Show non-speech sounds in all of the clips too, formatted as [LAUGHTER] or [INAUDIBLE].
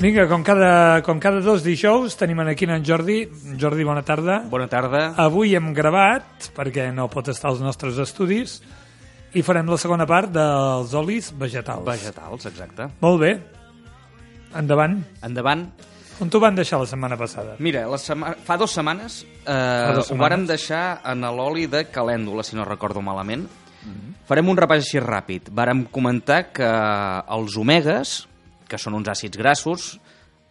Vinga, com cada, com cada dos dijous tenim aquí en Jordi. Jordi, bona tarda. Bona tarda. Avui hem gravat, perquè no pot estar als nostres estudis, i farem la segona part dels olis vegetals. Vegetals, exacte. Molt bé. Endavant. Endavant. On t'ho van deixar la setmana passada? Mira, la sema... fa dues setmanes, eh, dues ho setmanes. vàrem deixar en l'oli de calèndula, si no recordo malament. Farem un repàs així ràpid. Vàrem comentar que els omegues, que són uns àcids grassos,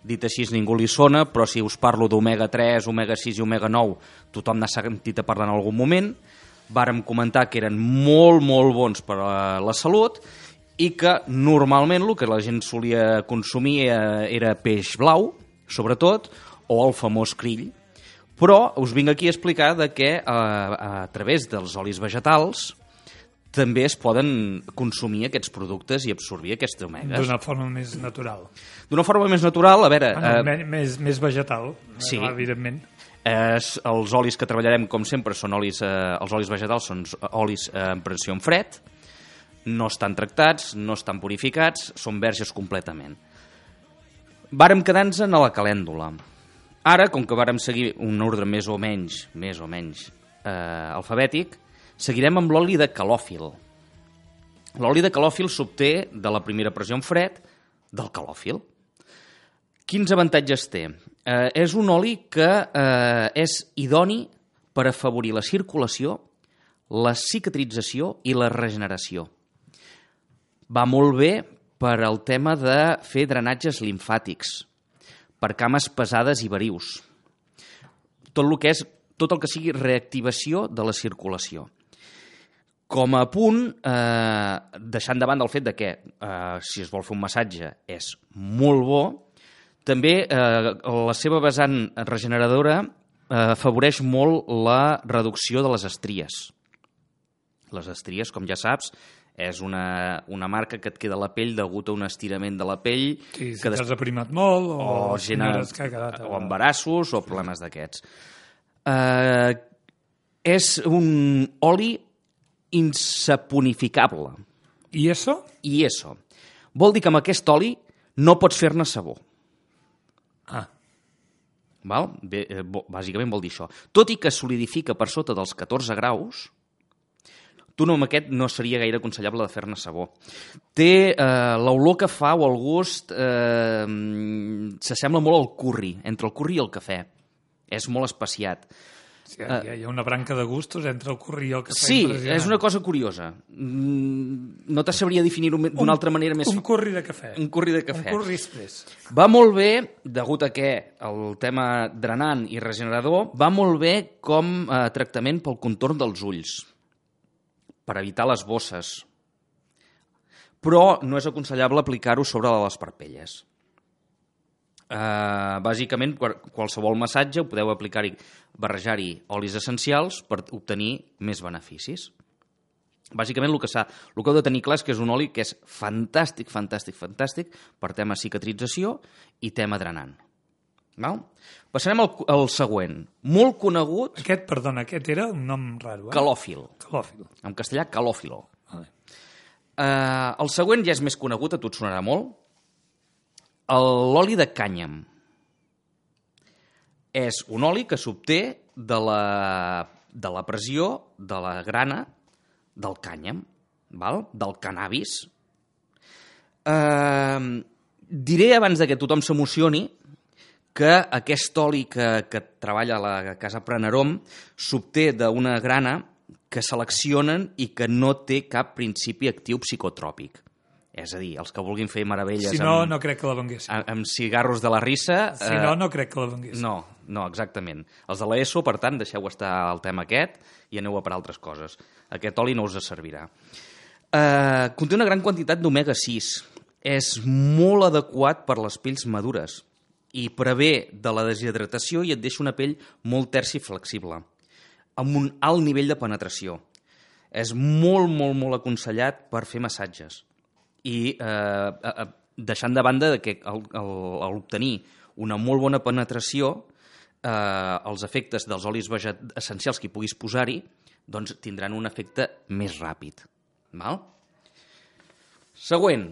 dit així ningú li sona, però si us parlo d'omega 3, omega 6 i omega 9, tothom n'ha sentit a parlar en algun moment. Vàrem comentar que eren molt, molt bons per a la salut i que normalment el que la gent solia consumir eh, era peix blau, sobretot, o el famós krill. Però us vinc aquí a explicar de que eh, a través dels olis vegetals també es poden consumir aquests productes i absorbir aquests omegues. D'una forma més natural. D'una forma més natural, a veure... Ah, no, eh, més, més vegetal, sí. eh, evidentment. Eh, els olis que treballarem, com sempre, són olis, eh, els olis vegetals són olis eh, en pressió en fred, no estan tractats, no estan purificats, són verges completament. Vàrem quedar-nos en la calèndula. Ara, com que vàrem seguir un ordre més o menys, més o menys eh, alfabètic, seguirem amb l'oli de calòfil. L'oli de calòfil s'obté de la primera pressió en fred del calòfil. Quins avantatges té? Eh, és un oli que eh, és idoni per afavorir la circulació, la cicatrització i la regeneració. Va molt bé per al tema de fer drenatges limfàtics, per cames pesades i verius. Tot el que és tot el que sigui reactivació de la circulació. Com a punt, eh, deixant de banda el fet de que eh, si es vol fer un massatge és molt bo, també eh, la seva vessant regeneradora eh, afavoreix molt la reducció de les estries. Les estries, com ja saps, és una, una marca que et queda a la pell degut a un estirament de la pell Sí, si que t'has aprimat molt o, o senyores que ha quedat... o embarassos o problemes d'aquests. Eh, és un oli insaponificable. I això? I això. Vol dir que amb aquest oli no pots fer-ne sabó. Ah, Val? Bé, eh, bàsicament vol dir això. Tot i que solidifica per sota dels 14 graus, tu no amb aquest no seria gaire aconsellable de fer-ne sabó. Té eh, l'olor que fa o el gust eh, s'assembla molt al curri, entre el curri i el cafè. És molt especiat. Sí, hi, ha, hi ha una branca de gustos entre el curri i el cafè. Sí, és una cosa curiosa. Mm, No te sabria definir-ho me- d'una altra manera més... Un curri de cafè. Un curri de cafè. Un curri express. Va molt bé, degut a que el tema drenant i regenerador, va molt bé com a tractament pel contorn dels ulls, per evitar les bosses. Però no és aconsellable aplicar-ho sobre les parpelles. Uh, bàsicament, qual- qualsevol massatge ho podeu aplicar-hi, barrejar-hi olis essencials per obtenir més beneficis. Bàsicament, el que, el que heu de tenir clar és que és un oli que és fantàstic, fantàstic, fantàstic per tema cicatrització i tema drenant. Val? Passarem al, al següent. Molt conegut, Aquest, perdona, aquest era un nom raro, eh? calòfil. Calòfil. En castellà, calòfilo. Vale. Uh, el següent ja és més conegut, a tu et sonarà molt. L'oli de cànyam. És un oli que s'obté de la, de la pressió de la grana del cànyam, val? del cannabis. Uh, diré abans de que tothom s'emocioni que aquest oli que, que treballa a la casa Prenerom s'obté d'una grana que seleccionen i que no té cap principi actiu psicotròpic. És a dir, els que vulguin fer meravelles Si no, amb, no crec que la venguessin. amb, amb cigarros de la rissa... Si no, no crec que la venguessin. no, no, exactament. Els de l'ESO, per tant, deixeu estar el tema aquest i aneu a per altres coses. Aquest oli no us servirà. Uh, conté una gran quantitat d'omega 6. És molt adequat per les pells madures i prevé de la deshidratació i et deixa una pell molt tersa i flexible, amb un alt nivell de penetració. És molt, molt, molt aconsellat per fer massatges. I eh, eh, eh, deixant de banda que al, al obtenir una molt bona penetració, eh, els efectes dels olis veget essencials que hi puguis posar-hi doncs tindran un efecte més ràpid. Val? Següent,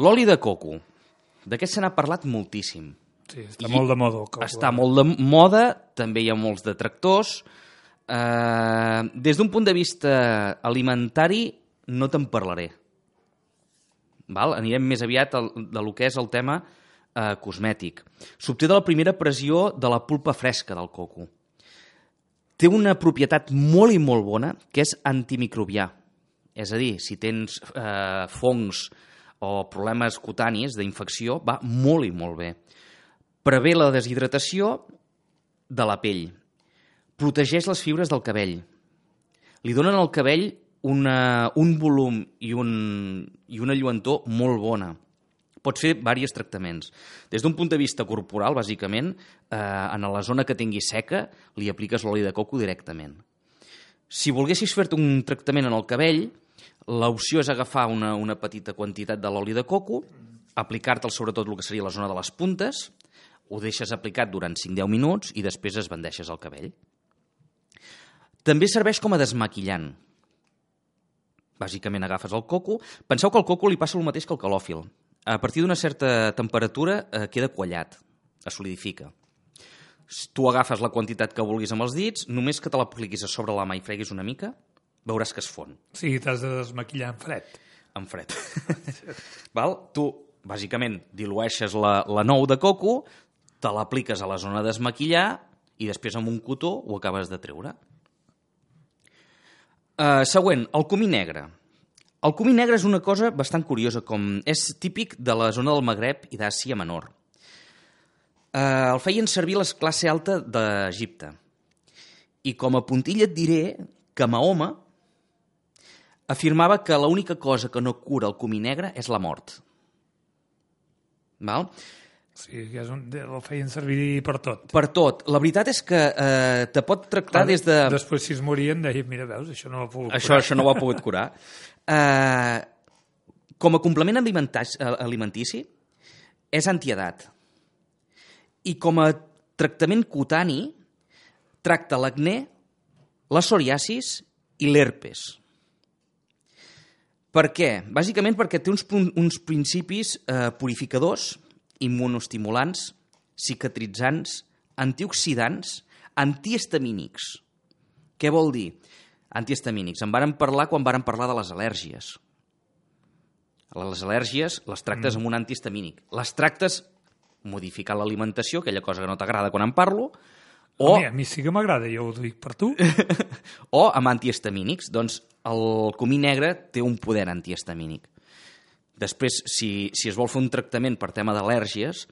l'oli de coco. D'aquest se n'ha parlat moltíssim. Sí, està I molt de moda. El coco. Està molt de moda, també hi ha molts detractors. Eh, des d'un punt de vista alimentari, no te'n parlaré. Val? Anirem més aviat al, de lo que és el tema eh, cosmètic. S'obté de la primera pressió de la pulpa fresca del coco. Té una propietat molt i molt bona, que és antimicrobià. És a dir, si tens eh, fongs o problemes cutanis d'infecció, va molt i molt bé. Prevé la deshidratació de la pell. Protegeix les fibres del cabell. Li donen al cabell una, un volum i, un, i una lluentor molt bona. Pots fer diversos tractaments. Des d'un punt de vista corporal, bàsicament, eh, en la zona que tingui seca, li apliques l'oli de coco directament. Si volguessis fer-te un tractament en el cabell, l'opció és agafar una, una petita quantitat de l'oli de coco, aplicar-te'l sobretot el que seria la zona de les puntes, ho deixes aplicat durant 5-10 minuts i després es bandeixes el cabell. També serveix com a desmaquillant. Bàsicament agafes el coco. Penseu que al coco li passa el mateix que el calòfil. A partir d'una certa temperatura eh, queda quallat, es solidifica. Tu agafes la quantitat que vulguis amb els dits, només que te l'apliquis a sobre la mà i freguis una mica, veuràs que es fon. Sí, t'has de desmaquillar en fred. En fred. [LAUGHS] Val? Tu, bàsicament, dilueixes la, la nou de coco, te l'apliques a la zona de desmaquillar i després amb un cotó ho acabes de treure. Uh, següent, el comí negre. El comí negre és una cosa bastant curiosa, com és típic de la zona del Magreb i d'Àsia Menor. Uh, el feien servir les classe alta d'Egipte. I com a puntilla et diré que Mahoma afirmava que l'única cosa que no cura el comí negre és la mort. Val? Sí, que és un, el feien servir per tot. Per tot. La veritat és que eh, te pot tractar Clar, des de... Després, si es morien, deien, mira, veus, això no ho ha pogut Això, curar. això no ho ha pogut curar. [LAUGHS] Eh, com a complement alimentaci, alimentici, és antiedat. I com a tractament cutani, tracta l'acné, la psoriasis i l'herpes. Per què? Bàsicament perquè té uns, uns principis eh, purificadors, immunostimulants, cicatritzants, antioxidants, antihistamínics. Què vol dir? Antihistamínics. En varen parlar quan varen parlar de les al·lèrgies. Les al·lèrgies les tractes mm. amb un antihistamínic. Les tractes modificant l'alimentació, aquella cosa que no t'agrada quan en parlo, o, mi, a mi sí que m'agrada, jo ho dic per tu. [LAUGHS] o amb antihistamínics. Doncs el comí negre té un poder antihistamínic. Després, si, si es vol fer un tractament per tema d'al·lèrgies,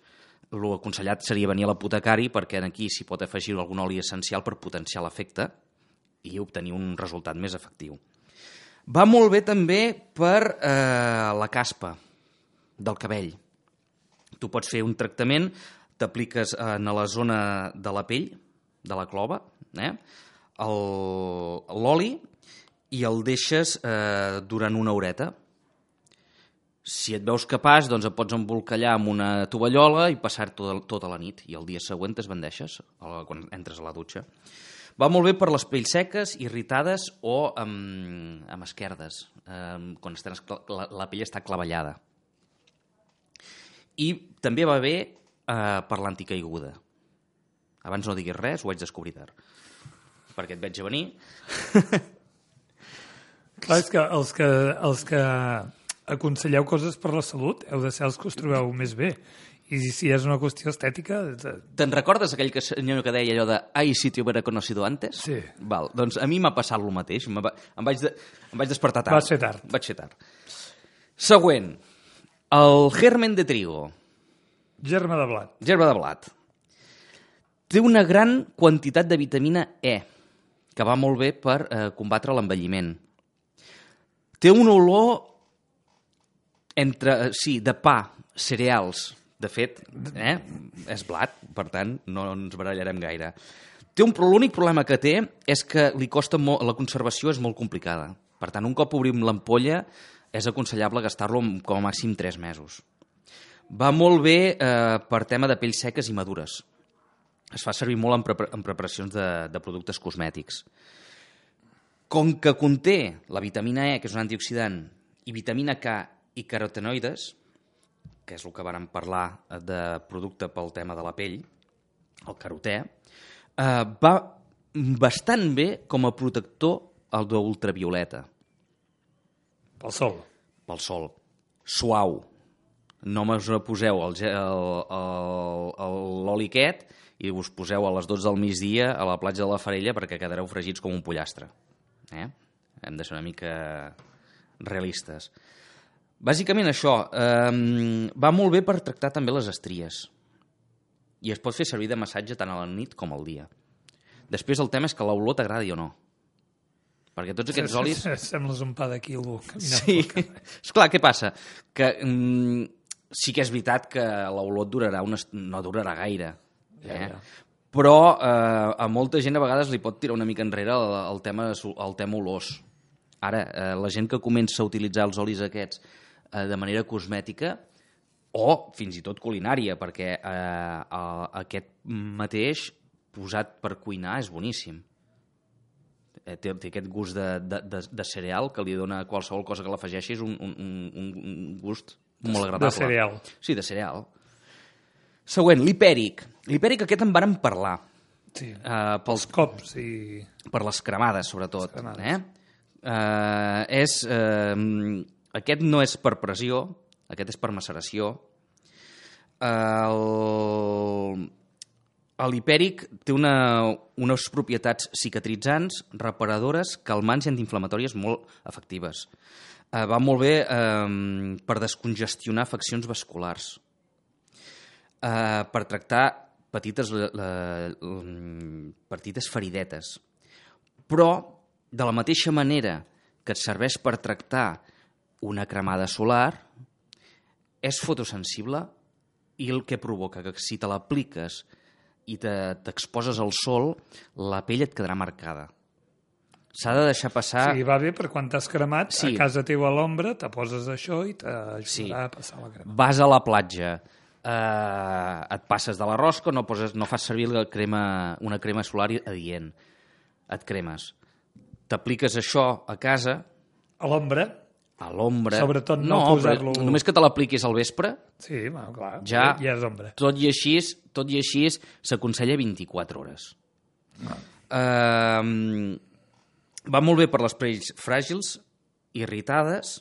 el aconsellat seria venir a l'apotecari perquè aquí s'hi pot afegir algun oli essencial per potenciar l'efecte i obtenir un resultat més efectiu. Va molt bé també per eh, la caspa del cabell. Tu pots fer un tractament, t'apliques en la zona de la pell, de la clova, eh? l'oli i el deixes eh, durant una horeta. Si et veus capaç, doncs et pots embolcallar amb una tovallola i passar tota, tota la nit. I el dia següent t'esbandeixes la- quan entres a la dutxa. Va molt bé per les pells seques, irritades o amb, amb esquerdes, eh, quan escla- la, la pell està clavellada. I també va bé eh, per l'anticaiguda. Abans no diguis res, ho vaig descobrir tard. Perquè et veig a venir. [LAUGHS] Clar, és que els que, els que aconselleu coses per la salut heu de ser els que us trobeu més bé. I si és una qüestió estètica... de- Te'n recordes aquell que senyor que deia allò de «Ai, si t'hi hubiera conocido antes»? Sí. Val, doncs a mi m'ha passat el mateix. Em, va, em, vaig de, em vaig despertar tard. Va ser tard. Vaig ser tard. Següent. El germen de trigo. Germa de blat. Gerba de blat. Té una gran quantitat de vitamina E, que va molt bé per eh, combatre l'envelliment. Té una olor entre, eh, sí, de pa, cereals. De fet, eh, és blat, per tant, no ens barallarem gaire. Té un, l'únic problema que té és que li costa molt, la conservació és molt complicada. Per tant, un cop obrim l'ampolla, és aconsellable gastar-lo com a màxim 3 mesos. Va molt bé eh, per tema de pells seques i madures. Es fa servir molt en, prepar en preparacions de, de productes cosmètics. Com que conté la vitamina E, que és un antioxidant, i vitamina K i carotenoides, que és el que vàrem parlar eh, de producte pel tema de la pell, el carotè, eh, va bastant bé com a protector al d'ultravioleta, Pel sol. pel sol. Suau. No us poseu l'oli aquest i us poseu a les 12 del migdia a la platja de la Farella perquè quedareu fregits com un pollastre. Eh? Hem de ser una mica realistes. Bàsicament això, eh, va molt bé per tractar també les estries. I es pot fer servir de massatge tant a la nit com al dia. Després el tema és que l'olor t'agradi o no. Perquè tots aquests olis... Sembles un pa de quilo. Sí, [LAUGHS] esclar, què passa? Que mm, sí que és veritat que l'olor durarà una, no durarà gaire. Ja, Eh? ja. Però eh, a molta gent a vegades li pot tirar una mica enrere el, el, tema, el tema olors. Ara, eh, la gent que comença a utilitzar els olis aquests eh, de manera cosmètica o fins i tot culinària, perquè eh, a, aquest mateix posat per cuinar és boníssim. Eh, té, té aquest gust de, de, de, de cereal que li dona qualsevol cosa que l'afegeixis un, un, un, un gust molt agradable. De cereal. Sí, de cereal. Següent, l'hipèric. L'hipèric aquest en vàrem parlar. Sí. Uh, pels, Els cops i... per les cremades, sobretot. Les cremades. Eh? Uh, és, uh, aquest no és per pressió, aquest és per maceració. El, l'hipèric té una, unes propietats cicatritzants, reparadores, calmants i antiinflamatòries molt efectives. Uh, va molt bé uh, per descongestionar afeccions vasculars, uh, per tractar petites, la, la, mm, petites feridetes. Però, de la mateixa manera que et serveix per tractar una cremada solar, és fotosensible i el que provoca que si te l'apliques i te- t'exposes al sol, la pell et quedarà marcada. S'ha de deixar passar... Sí, va bé per quan t'has cremat, Sí. a casa teva a l'ombra, te poses això i t'ajudarà Sí. a passar la crema. vas a la platja, eh, et passes de la rosca, no, poses, no fas servir la crema, una crema solar adient. Et cremes. T'apliques això a casa, A l'ombra, a l'ombra... Sobretot no però posar-lo- Només que te l'apliquis al vespre, sí, bueno, clar, Ja. ja és ombra. tot i així, tot i així s'aconsella 24 hores. Uh, va molt bé per les pells fràgils, irritades,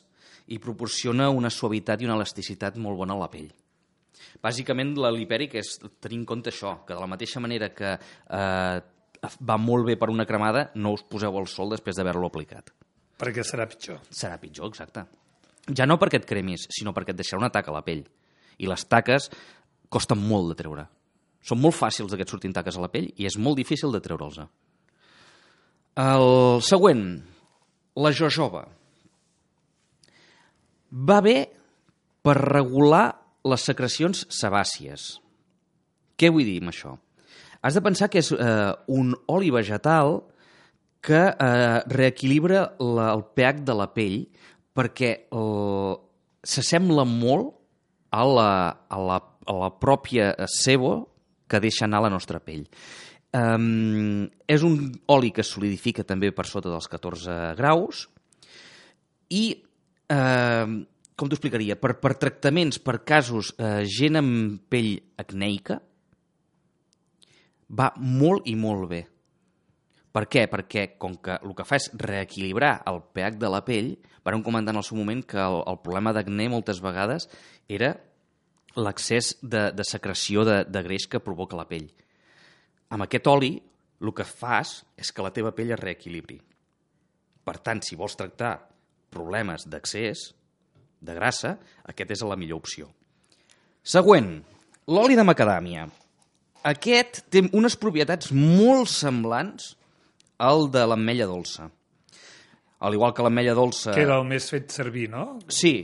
i proporciona una suavitat i una elasticitat molt bona a la pell. Bàsicament, l'hipèric és tenir en compte això, que de la mateixa manera que eh, va molt bé per una cremada, no us poseu al sol després d'haver-lo aplicat. Perquè serà pitjor. Serà pitjor, exacte. Ja no perquè et cremis, sinó perquè et deixarà una taca a la pell. I les taques costen molt de treure. Són molt fàcils que et surtin taques a la pell i és molt difícil de treure'ls. El següent, la jojoba. Va bé per regular les secrecions sebàcies. Què vull dir amb això? Has de pensar que és eh, un oli vegetal que eh, reequilibra la, el pH de la pell perquè el- s'assembla molt a la, a, la, a la pròpia sebo que deixa anar la nostra pell. Um, és un oli que es solidifica també per sota dels 14 graus i, eh, com t'ho explicaria, per, per tractaments, per casos, eh, gent amb pell acneica, va molt i molt bé. Per què? Perquè com que el que fa és reequilibrar el pH de la pell, vàrem comentar en el seu moment que el, el problema d'acné moltes vegades era l'excés de, de secreció de, de greix que provoca la pell. Amb aquest oli, el que fas és que la teva pell es reequilibri. Per tant, si vols tractar problemes d'accés, de grassa, aquest és la millor opció. Següent, l'oli de macadàmia. Aquest té unes propietats molt semblants al de l'ametlla dolça. Al igual que l'ametlla dolça... Que era el més fet servir, no? Sí,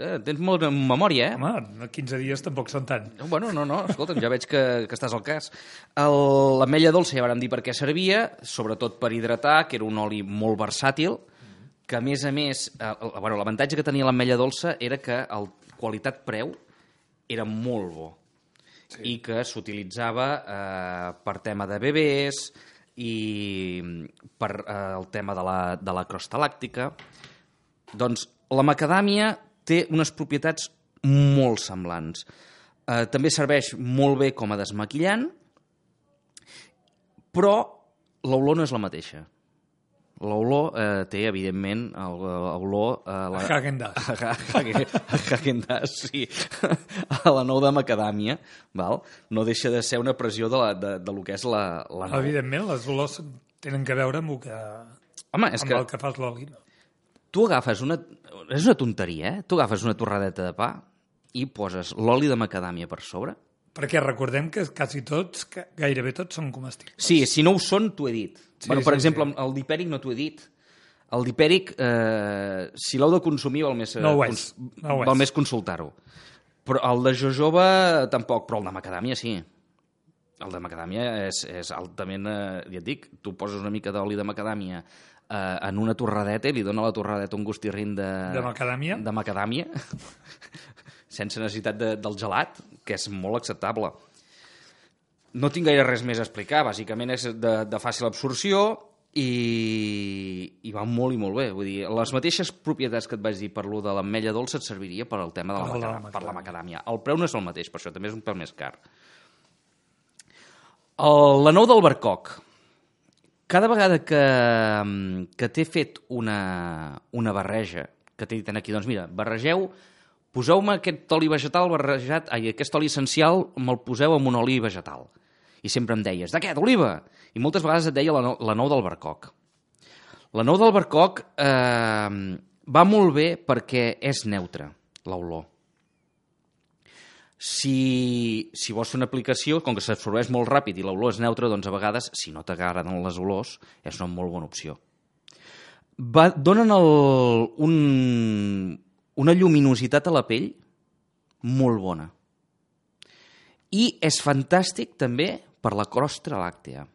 Eh, tens molt en memòria, eh? Home, 15 dies tampoc són tant. Bueno, no, no, escolta'm, ja veig que, que estàs al cas. El- L'ametlla dolça ja vam dir per què servia, sobretot per hidratar, que era un oli molt versàtil, que a més a més, eh, el- bueno, l'avantatge que tenia l'ametlla dolça era que el qualitat-preu era molt bo sí. i que s'utilitzava eh, per tema de bebès i per eh, el tema de la, de la crosta làctica. Doncs la macadàmia té unes propietats molt semblants. Eh, també serveix molt bé com a desmaquillant, però l'olor no és la mateixa. L'olor eh, té, evidentment, l'olor... Eh, la... Häagen-Dazs. [LAUGHS] A Häagen-Dazs, sí. [LAUGHS] A la nou de macadàmia, val? no deixa de ser una pressió de, la, de, de lo que és la, la nou. Evidentment, les olors tenen que veure amb, el que, Home, és amb que el que fas l'oli. No? tu agafes una... És una tonteria, eh? Tu agafes una torradeta de pa i poses l'oli de macadàmia per sobre. Perquè recordem que quasi tots, gairebé tots són comestibles. Sí, si no ho són, t'ho he dit. Sí, bueno, per sí, exemple, sí. el dipèric no t'ho he dit. El dipèric, eh, si l'heu de consumir, val més, eh, No ho és, no ho val és. més consultar-ho. Però el de jojoba tampoc, però el de macadàmia sí. El de macadàmia és, és altament, eh, ja et dic, tu poses una mica d'oli de macadàmia eh, en una torradeta i li dona a la torradeta un gustirrin de... De macadàmia? De macadàmia, [LAUGHS] sense necessitat de, del gelat, que és molt acceptable. No tinc gaire res més a explicar, bàsicament és de, de fàcil absorció i, i va molt i molt bé. Vull dir, les mateixes propietats que et vaig dir per lo de l'ametlla dolça et serviria per al tema de la, Per la macadàmia, per la macadàmia. El preu no és el mateix, per això també és un pèl més car. El, la nou del barcoc. Cada vegada que, que t'he fet una, una barreja, que t'he dit aquí, doncs mira, barregeu, poseu-me aquest oli vegetal barrejat, ai, aquest oli essencial me'l poseu amb un oli vegetal. I sempre em deies, de què, d'oliva? I moltes vegades et deia la, nou- la nou del barcoc. La nou del barcoc eh, va molt bé perquè és neutra, l'olor. Si, si vols fer una aplicació, com que s'absorbeix molt ràpid i l'olor és neutra, doncs a vegades, si no t'agraden les olors, és una molt bona opció. Va, donen el, un, una lluminositat a la pell molt bona. I és fantàstic també per la crosta làctea.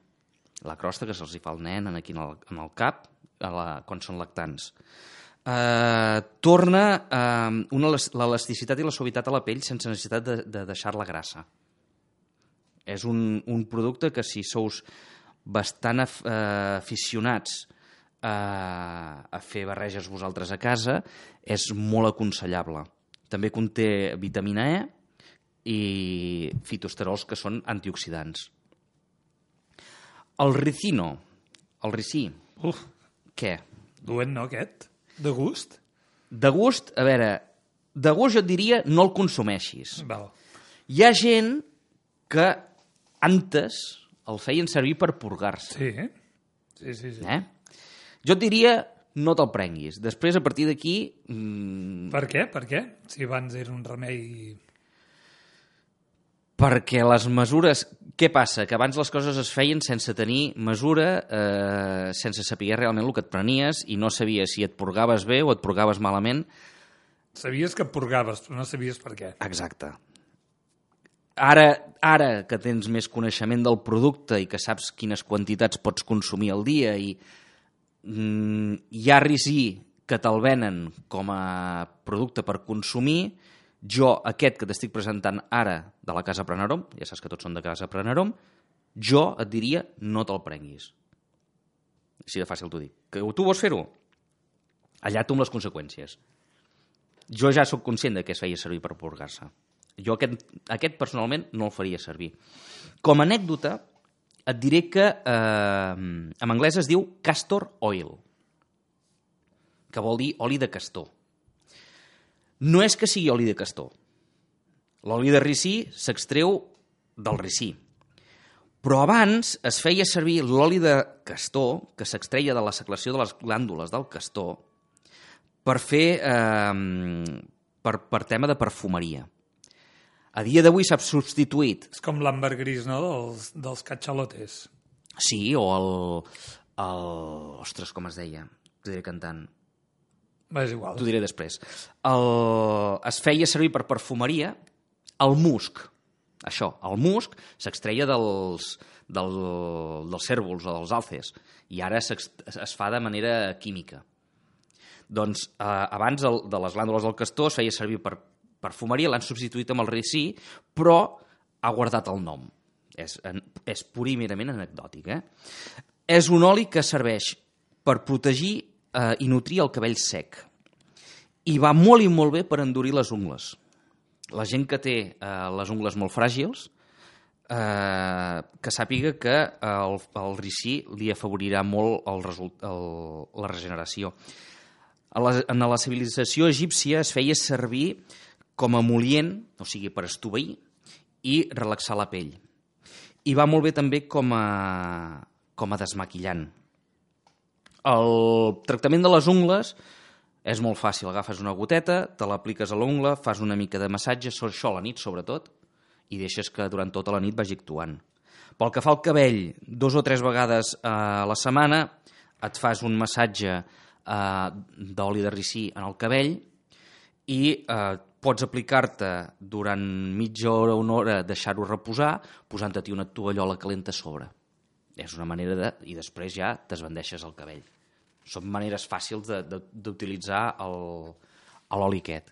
La crosta que se'ls fa al nen aquí en el, en el cap a la, quan són lactants. Eh, torna elas- l'elasticitat i la suavitat a la pell sense necessitat de, de deixar-la grassa. És un, un producte que si sous bastant eh, aficionats eh, a fer barreges vosaltres a casa, és molt aconsellable. També conté vitamina E i fitosterols que són antioxidants. El ricino, el ricí, Uf, què? duent, no, aquest? De gust? De gust, a veure, de gust jo et diria no el consumeixis. Val. Hi ha gent que antes el feien servir per purgar-se. Sí, sí, sí. sí. Eh? Jo et diria no te'l prenguis. Després, a partir d'aquí, mm, Per què? Per què? Si abans era un remei... perquè les mesures... Què passa? Que abans les coses es feien sense tenir mesura, eh, sense saber realment el que et prenies i no sabies si et purgaves bé o et purgaves malament. Sabies que purgaves, però no sabies per què. Exacte. Ara, ara que tens més coneixement del producte i que saps quines quantitats pots consumir al dia i mm, hi ha risí que te'l venen com a producte per consumir, jo, aquest que t'estic presentant ara de la Casa Prenarom, ja saps que tots són de Casa Prenarom, jo et diria no te'l prenguis. Així de fàcil t'ho dic. Que tu vols fer-ho? Allà tu amb les conseqüències jo ja sóc conscient de que es feia servir per purgar-se. Jo aquest, aquest personalment no el faria servir. Com a anècdota, et diré que eh, en anglès es diu castor oil, que vol dir oli de castor. No és que sigui oli de castor. L'oli de ricí s'extreu del ricí. Però abans es feia servir l'oli de castor, que s'extreia de la secreció de les glàndules del castor, per fer... Eh, per, per tema de perfumeria. A dia d'avui s'ha substituït, És com l'àmbar gris, no?, dels, dels catxalotes. sí, o el, el... Ostres, com es deia? T'ho diré cantant. És igual. T'ho diré després. El... Es feia servir per perfumeria el musc. Això, el musc s'extreia dels, del, dels cèrvols o dels alces i ara es fa de manera química. Doncs eh, abans el, de les glàndules del castor es feia servir per perfumeria, l'han substituït amb el ricí, però ha guardat el nom. És, és pur i merament anecdòtic. Eh? És un oli que serveix per protegir eh, i nutrir el cabell sec. I va molt i molt bé per endurir les ungles. la gent que té eh, les ungles molt fràgils, eh, que sàpiga que el, el ricí li afavorirà molt el result, el, la regeneració. A la, en la civilització egípcia es feia servir com a emolient, o sigui, per estoveir i relaxar la pell. I va molt bé també com a, com a desmaquillant. El tractament de les ungles és molt fàcil. Agafes una goteta, te l'apliques a l'ungla, fas una mica de massatge, això a la nit sobretot, i deixes que durant tota la nit vagi actuant. Pel que fa al cabell, dos o tres vegades a la setmana et fas un massatge eh, d'oli de ricí en el cabell i eh, pots aplicar-te durant mitja hora o una hora, deixar-ho reposar, posant-te una tovallola calenta a sobre. És una manera de... i després ja t'esbandeixes el cabell. Són maneres fàcils d'utilitzar l'oli aquest.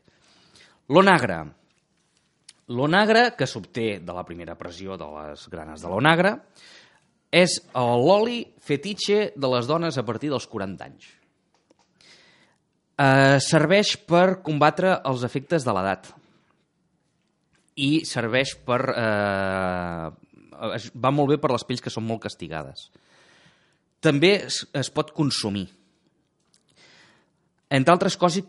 L'onagre, L'onagre, que s'obté de la primera pressió de les granes de l'onagre, és l'oli fetitxe de les dones a partir dels 40 anys. Eh, serveix per combatre els efectes de l'edat i serveix per... Eh, va molt bé per les pells que són molt castigades. També es, es pot consumir. Entre altres coses,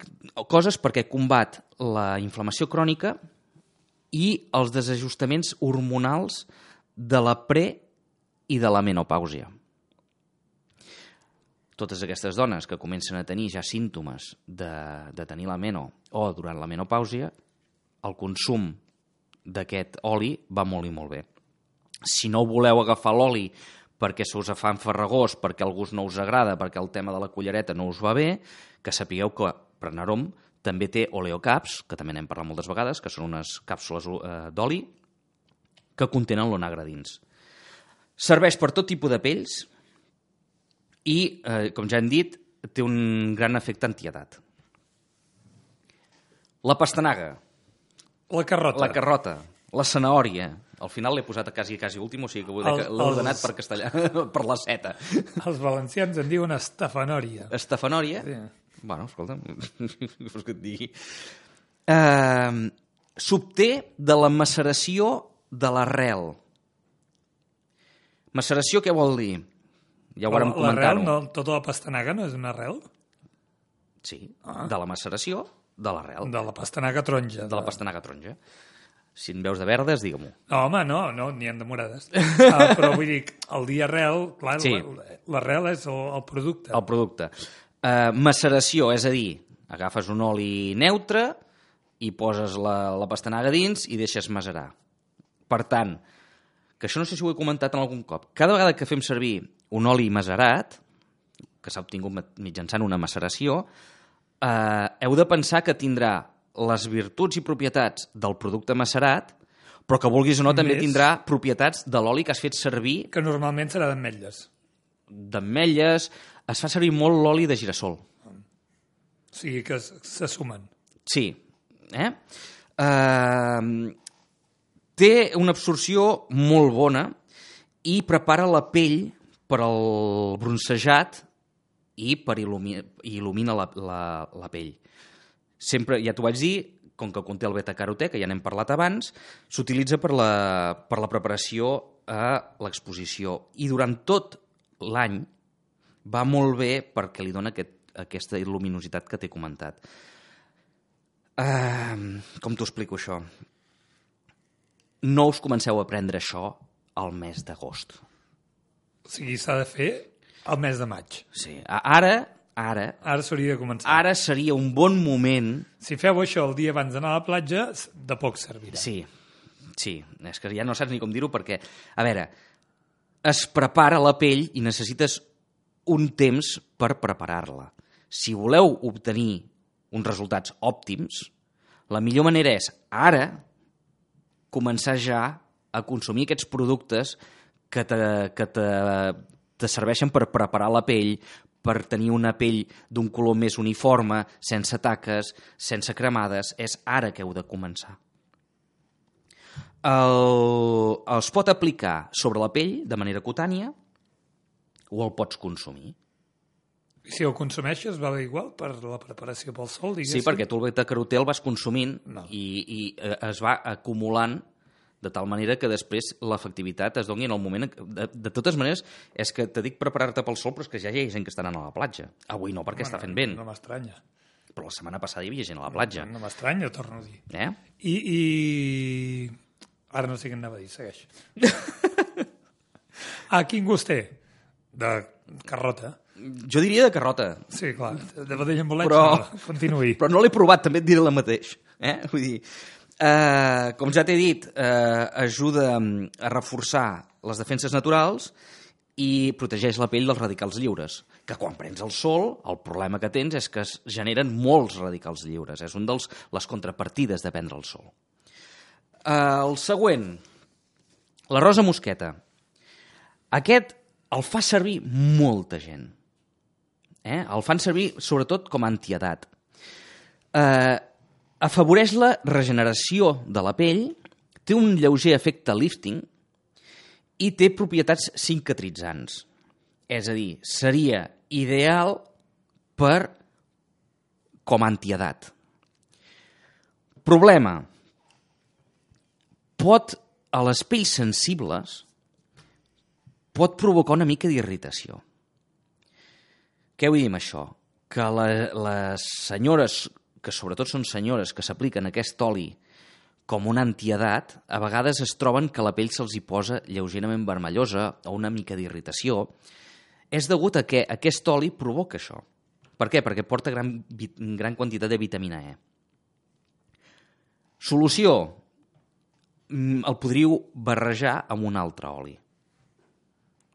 coses perquè combat la inflamació crònica i els desajustaments hormonals de la pre i de la menopàusia. Totes aquestes dones que comencen a tenir ja símptomes de, de tenir la meno o durant la menopàusia, el consum d'aquest oli va molt i molt bé. Si no voleu agafar l'oli perquè se us fa enfarragós, perquè el gust no us agrada, perquè el tema de la cullereta no us va bé, que sapigueu que Prenarom també té oleocaps, que també n'hem parlat moltes vegades, que són unes càpsules eh, d'oli que contenen l'onagre dins. Serveix per tot tipus de pells i, eh, com ja hem dit, té un gran efecte antiedat. La pastanaga. La carrota. La carrota. La zanahòria. Al final l'he posat a quasi, quasi últim, o sigui que l'he ordenat per castellà, [LAUGHS] per la seta. Els valencians en diuen estafanòria. Estafanòria? Sí. Bueno, escolta, [LAUGHS] vols que et digui? Uh, S'obté de la maceració de l'arrel. Maceració què vol dir? Ja ho vam comentar-ho. No, tota la pastanaga no és una arrel? Sí, ah. de la maceració de l'arrel. De la pastanaga taronja. De la pastanaga taronja. Si en veus de verdes, digue-m'ho. No, home, no, no, n'hi ha de morades. uh, però vull dir, el dia arrel, clar, sí. l'arrel és el, el producte. El producte. Uh, maceració, és a dir, agafes un oli neutre i poses la, la pastanaga dins i deixes macerar. Per tant, que això no sé si ho he comentat en algun cop, cada vegada que fem servir un oli macerat, que s'ha obtingut mitjançant una maceració, eh, heu de pensar que tindrà les virtuts i propietats del producte macerat, però que vulguis o no també tindrà propietats de l'oli que has fet servir... Que normalment serà d'ametlles. D'ametlles, es fa servir molt l'oli de girassol. O sigui que se sumen. Sí. Eh? Uh, té una absorció molt bona i prepara la pell per al bronzejat i per il·lumina, il·lumina la, la, la pell. Sempre, ja t'ho vaig dir, com que conté el beta-carotè, que ja n'hem parlat abans, s'utilitza per, la, per la preparació a l'exposició. I durant tot l'any va molt bé perquè li dona aquest, aquesta luminositat que t'he comentat. Uh, com t'ho explico, això? No us comenceu a prendre això al mes d'agost. O sigui, s'ha de fer al mes de maig. Sí. Ara, ara... Ara s'hauria de començar. Ara seria un bon moment... Si feu això el dia abans d'anar a la platja, de poc servirà. Sí, sí. És que ja no saps ni com dir-ho perquè, a veure, es prepara la pell i necessites un temps per preparar-la. Si voleu obtenir uns resultats òptims, la millor manera és ara començar ja a consumir aquests productes que te, que te, te serveixen per preparar la pell, per tenir una pell d'un color més uniforme, sense taques, sense cremades, és ara que heu de començar. El, els pot aplicar sobre la pell de manera cutània o el pots consumir. Si ho consumeixes va bé igual per la preparació pel sol, diguéssim? Sí, perquè tu el beta-carotè el vas consumint No. i, i eh, es va acumulant de tal manera que després l'efectivitat es doni en el moment... en què- De, de totes maneres, és que te dic preparar-te pel sol, però és que ja hi ha gent que està anant a la platja. Avui no, perquè està fent vent. No m'estranya. Però la setmana passada hi havia gent a la platja. No m'estranya, torno a dir. Eh? I, I... Ara no sé què anava a dir, segueix. [LAUGHS] ah, quin gust té? De carrota. Jo diria de carrota, Sí, clar, de vedell amb bolets, Però- no, continuï. però no l'he provat, també et diré la mateix. Eh? Vull dir, eh, com ja t'he dit, eh, ajuda mm, a reforçar les defenses naturals i protegeix la pell dels radicals lliures, que quan prens el sol, el problema que tens és que es generen molts radicals lliures. És un dels les contrapartides de prendre el sol. Eh, el següent, la rosa mosqueta. Aquest el fa servir molta gent. Eh? El fan servir sobretot com a antiedat. Eh, afavoreix la regeneració de la pell, té un lleuger efecte lifting i té propietats cicatritzants. És a dir, seria ideal per com a antiedat. Problema. Pot, a les pells sensibles, pot provocar una mica d'irritació. Què vull dir amb això? Que la, les senyores, que sobretot són senyores que s'apliquen aquest oli com una antiedat, a vegades es troben que la pell se'ls hi posa lleugerament vermellosa o una mica d'irritació. És degut a que aquest oli provoca això. Per què? Perquè porta gran, gran quantitat de vitamina E. Solució. Mm, El podríeu barrejar amb un altre oli.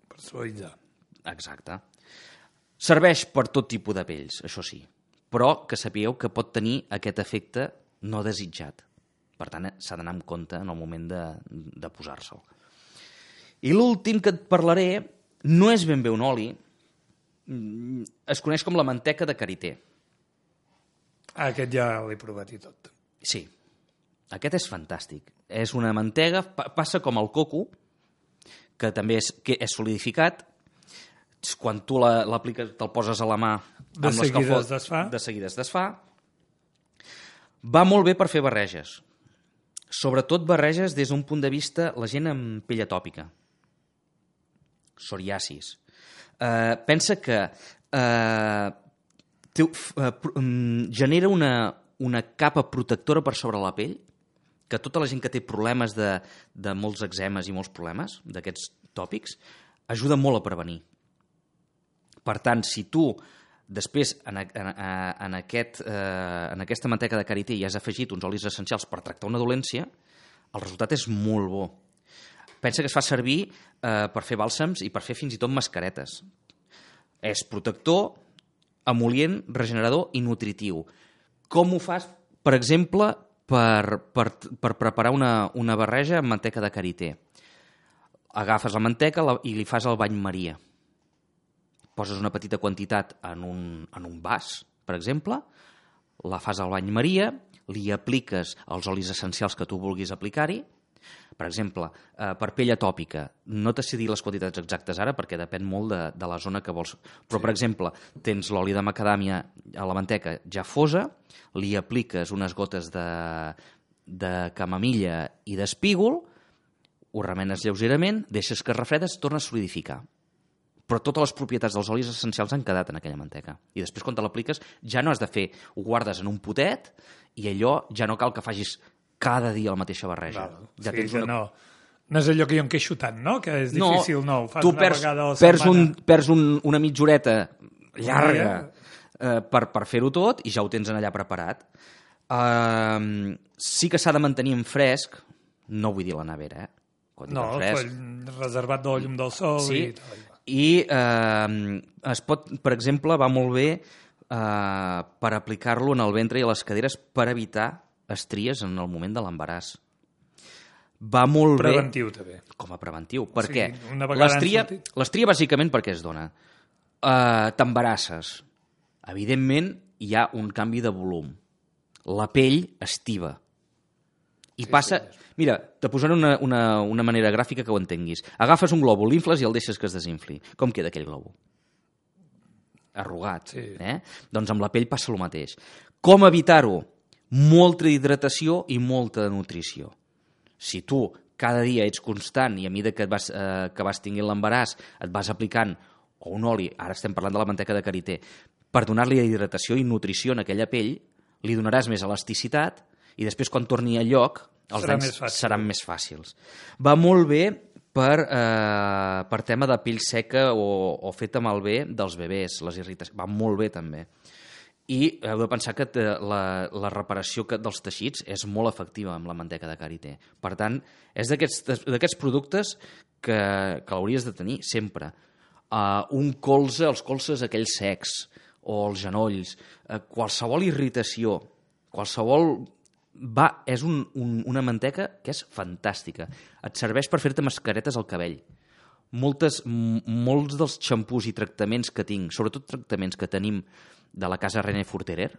Per suavitzar. Exacte. Serveix per tot tipus de pells, això sí, però que sapigueu que pot tenir aquest efecte no desitjat. Per tant, eh, s'ha d'anar amb compte en el moment de, de posar-se'l. I l'últim que et parlaré no és ben bé un oli, mm, es coneix com la manteca de karité. Aquest ja l'he provat i tot. Sí, aquest és fantàstic. És una mantega, pa passa com el coco, que també és, que és solidificat. Quan tu la- l'apliques, te'l poses a la mà... De seguida es desfà. De seguida es desfà. Va molt bé per fer barreges. Sobretot barreges des d'un punt de vista la gent amb pell atòpica. Psoriasis. Eh, pensa que eh, eh, pro- mm, genera una, una capa protectora per sobre la pell que tota la gent que té problemes de, de molts eczemes i molts problemes, d'aquests tòpics, ajuda molt a prevenir. Per tant, si tu després en, en, en, aquest, eh, en aquesta manteca de karité hi has afegit uns olis essencials per tractar una dolència, el resultat és molt bo. Pensa que es fa servir eh, per fer bàlsams i per fer fins i tot mascaretes. És protector, emolient, regenerador i nutritiu. Com ho fas, per exemple, per, per, per preparar una, una barreja amb manteca de karité? Agafes la manteca i li fas el bany maria. Poses una petita quantitat en un, en un vas, per exemple, la fas al bany maria, li apliques els olis essencials que tu vulguis aplicar-hi, per exemple, eh, per pell atòpica, no t'he de dir les quantitats exactes ara perquè depèn molt de, de la zona que vols. Però, per exemple, tens l'oli de macadàmia a la manteca ja fosa, li apliques unes gotes de, de camamilla i d'espígol, ho remenes lleugerament, deixes que es refreda, es torna a solidificar. Però totes les propietats dels olis essencials han quedat en aquella manteca. I després, quan te l'apliques, ja no has de fer... Ho guardes en un potet i allò ja no cal que facis cada dia la mateixa barreja. Val. Ja sigui tens una... no, no és allò que jo em queixo tant, no? Que és difícil, no, ho fas tu una perds, vegada a la perds, un, setmana. perds un, una mitja horeta llarga dia. eh, per, per fer-ho tot i ja ho tens en allà preparat. Uh, sí que s'ha de mantenir en fresc, no vull dir la nevera, eh? Quan No, fresc, reservat de la llum del sol Sí, i tal. I eh, es pot, per exemple, va molt bé eh, per aplicar-lo en el ventre i a les caderes per evitar estries en el moment de l'embaràs. Va molt Preventiu, també. bé com a preventiu. Per Sí, què? L'estria, l'estria bàsicament per què es dona? Uh, T'embarasses. Evidentment, hi ha un canvi de volum. La pell estiva. I sí, passa... Sí. Mira, te posaré una, una, una manera gràfica que ho entenguis. Agafes un glòbul, l'infles i el deixes que es desinfli. Com queda aquell glòbul? arrugat. Sí. Eh? Doncs amb la pell passa el mateix. Com evitar-ho? Molta hidratació i molta nutrició. Si tu cada dia ets constant i a mesura que, vas, eh, que vas tinguint l'embaràs et vas aplicant o un oli, ara estem parlant de la manteca de karité, per donar-li hidratació i nutrició en aquella pell, li donaràs més elasticitat i després quan torni a lloc els Serà danys més seran més fàcils. Va molt bé per, eh, per tema de pell seca o, o feta malbé dels bebès, les irritacions. Va molt bé també. I heu de pensar que te- la, la reparació que, dels teixits és molt efectiva amb la manteca de karité. Per tant, és d'aquests productes que, que l'hauries de tenir sempre. Uh, un colze, els colzes aquells secs, o els genolls, uh, qualsevol irritació, qualsevol va, és un, un, una manteca que és fantàstica. Et serveix per fer-te mascaretes al cabell. Moltes, molts dels xampús i tractaments que tinc, sobretot tractaments que tenim de la casa René Forterer,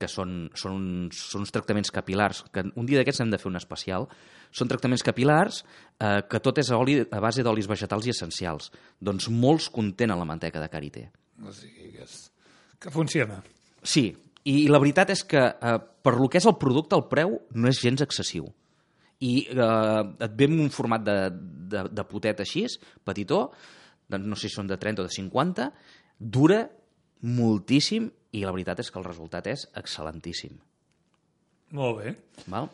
que són, són, uns, són uns tractaments capilars, que un dia d'aquests hem de fer un especial, són tractaments capilars eh, que tot és a, oli, a base d'olis vegetals i essencials. Doncs molts contenen la manteca de karité. O sigui, que, és, que funciona. Sí, i la veritat és que eh, per lo que és el producte, el preu no és gens excessiu. I eh, et ve un format de, de, de potet així, petitó, de, no sé si són de 30 o de 50, dura moltíssim i la veritat és que el resultat és excel·lentíssim. Molt bé. Val?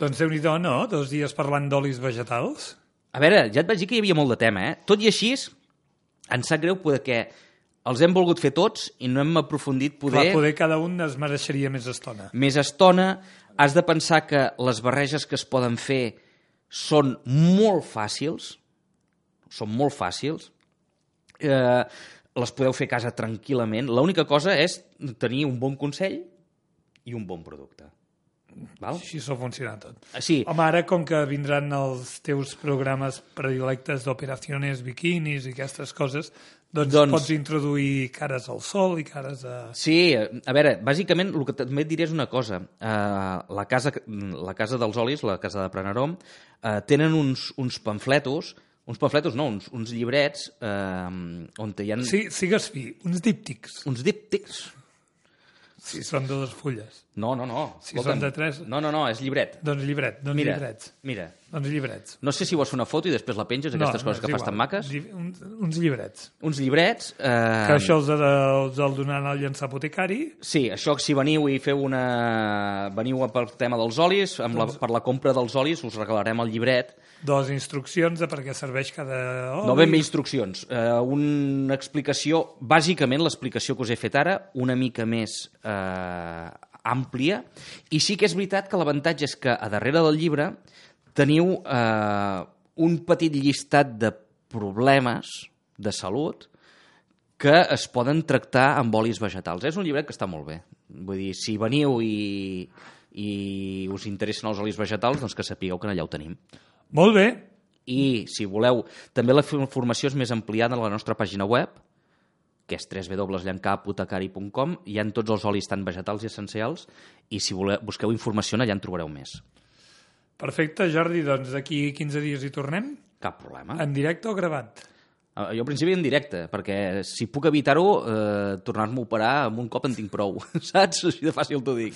Doncs déu nhi no? Dos dies parlant d'olis vegetals. A veure, ja et vaig dir que hi havia molt de tema, eh? Tot i així, em sap greu perquè els hem volgut fer tots i no hem aprofundit poder... Clar, poder cada un es mereixeria més estona. més estona, has de pensar que les barreges que es poden fer són molt fàcils, són molt fàcils, eh, les podeu fer a casa tranquil·lament. L'única cosa és tenir un bon consell i un bon producte. Val? Així s'ho funciona tot. Ah, Sí, Home, ara, com que vindran els teus programes predilectes d'operacions biquinis i aquestes coses, doncs, Doncs- pots introduir cares al sol i cares a... Sí, a veure, bàsicament el que també et diré és una cosa. Uh, la, casa, la casa dels olis, la casa de Prenarom, uh, tenen uns, uns pamfletos, uns pamfletos no, uns, uns llibrets uh, on hi ha Sí, sigues fi, uns díptics, uns díptics. si són de dues fulles. No, no, no. Si són de tres. No, no, no, és llibret. Doncs llibret, doncs Mira, llibrets. mira. Doncs llibrets. No sé si vols fer una foto i després la penges, aquestes coses és que fas tan maques. Lli- Uns, uns llibrets. Uns llibrets... Eh, Que això els, ha de, els el donaran al llançar apotecari. Sí, això si veniu i feu una... Veniu pel tema dels olis, amb la, Doncs- per la compra dels olis us regalarem el llibret. Dos instruccions de per què serveix cada oli. No ben bé instruccions, eh, una explicació, bàsicament l'explicació que us he fet ara, una mica més eh, àmplia, i sí que és veritat que l'avantatge és que a darrere del llibre teniu eh, un petit llistat de problemes de salut que es poden tractar amb olis vegetals. És un llibret que està molt bé. Vull dir, si veniu i, i us interessen els olis vegetals, doncs que sapigueu que allà ho tenim. Molt bé. I, si voleu, també la formació és més ampliada a la nostra pàgina web, que és www.llancapotecari.com. Hi ha tots els olis tant vegetals i essencials, i si voleu, busqueu informació allà en trobareu més. Perfecte, Jordi, doncs d'aquí 15 dies hi tornem. Cap problema. En directe o gravat? Eh, Jo al principi en directe, perquè si puc evitar-ho, eh, tornar-me a operar amb un cop en tinc prou, [LAUGHS] saps? Així de fàcil t'ho dic.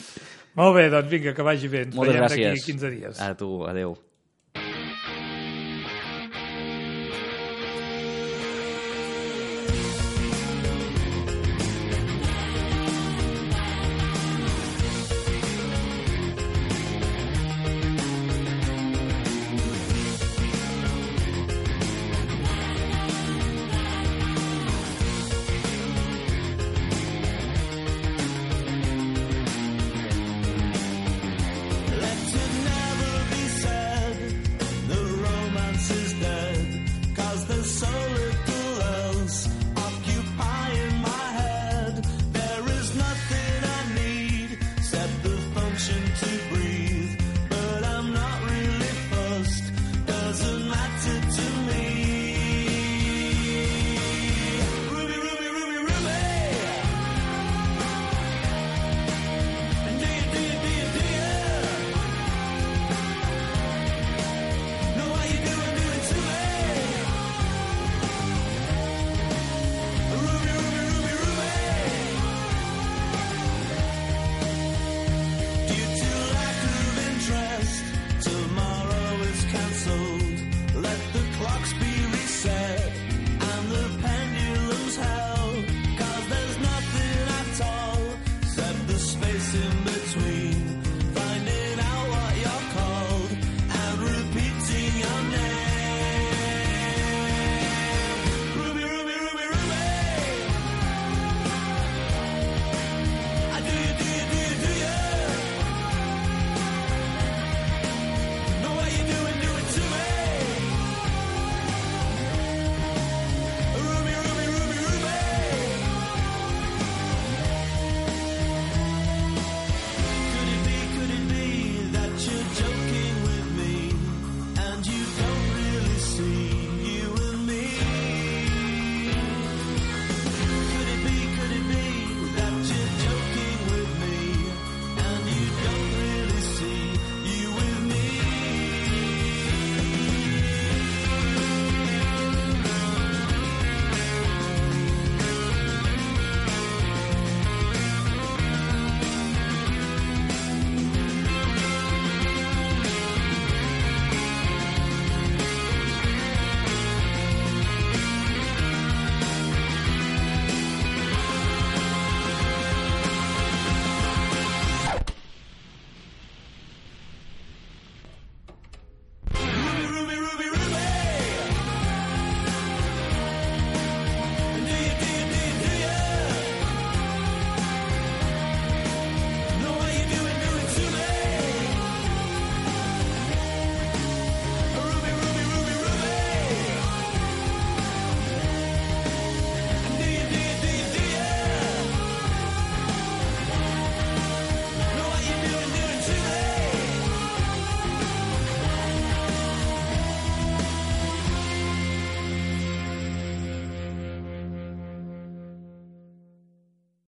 Molt bé, doncs vinga, que vagi bé. Ens Moltes veiem gràcies. d'aquí 15 dies. A tu, adeu.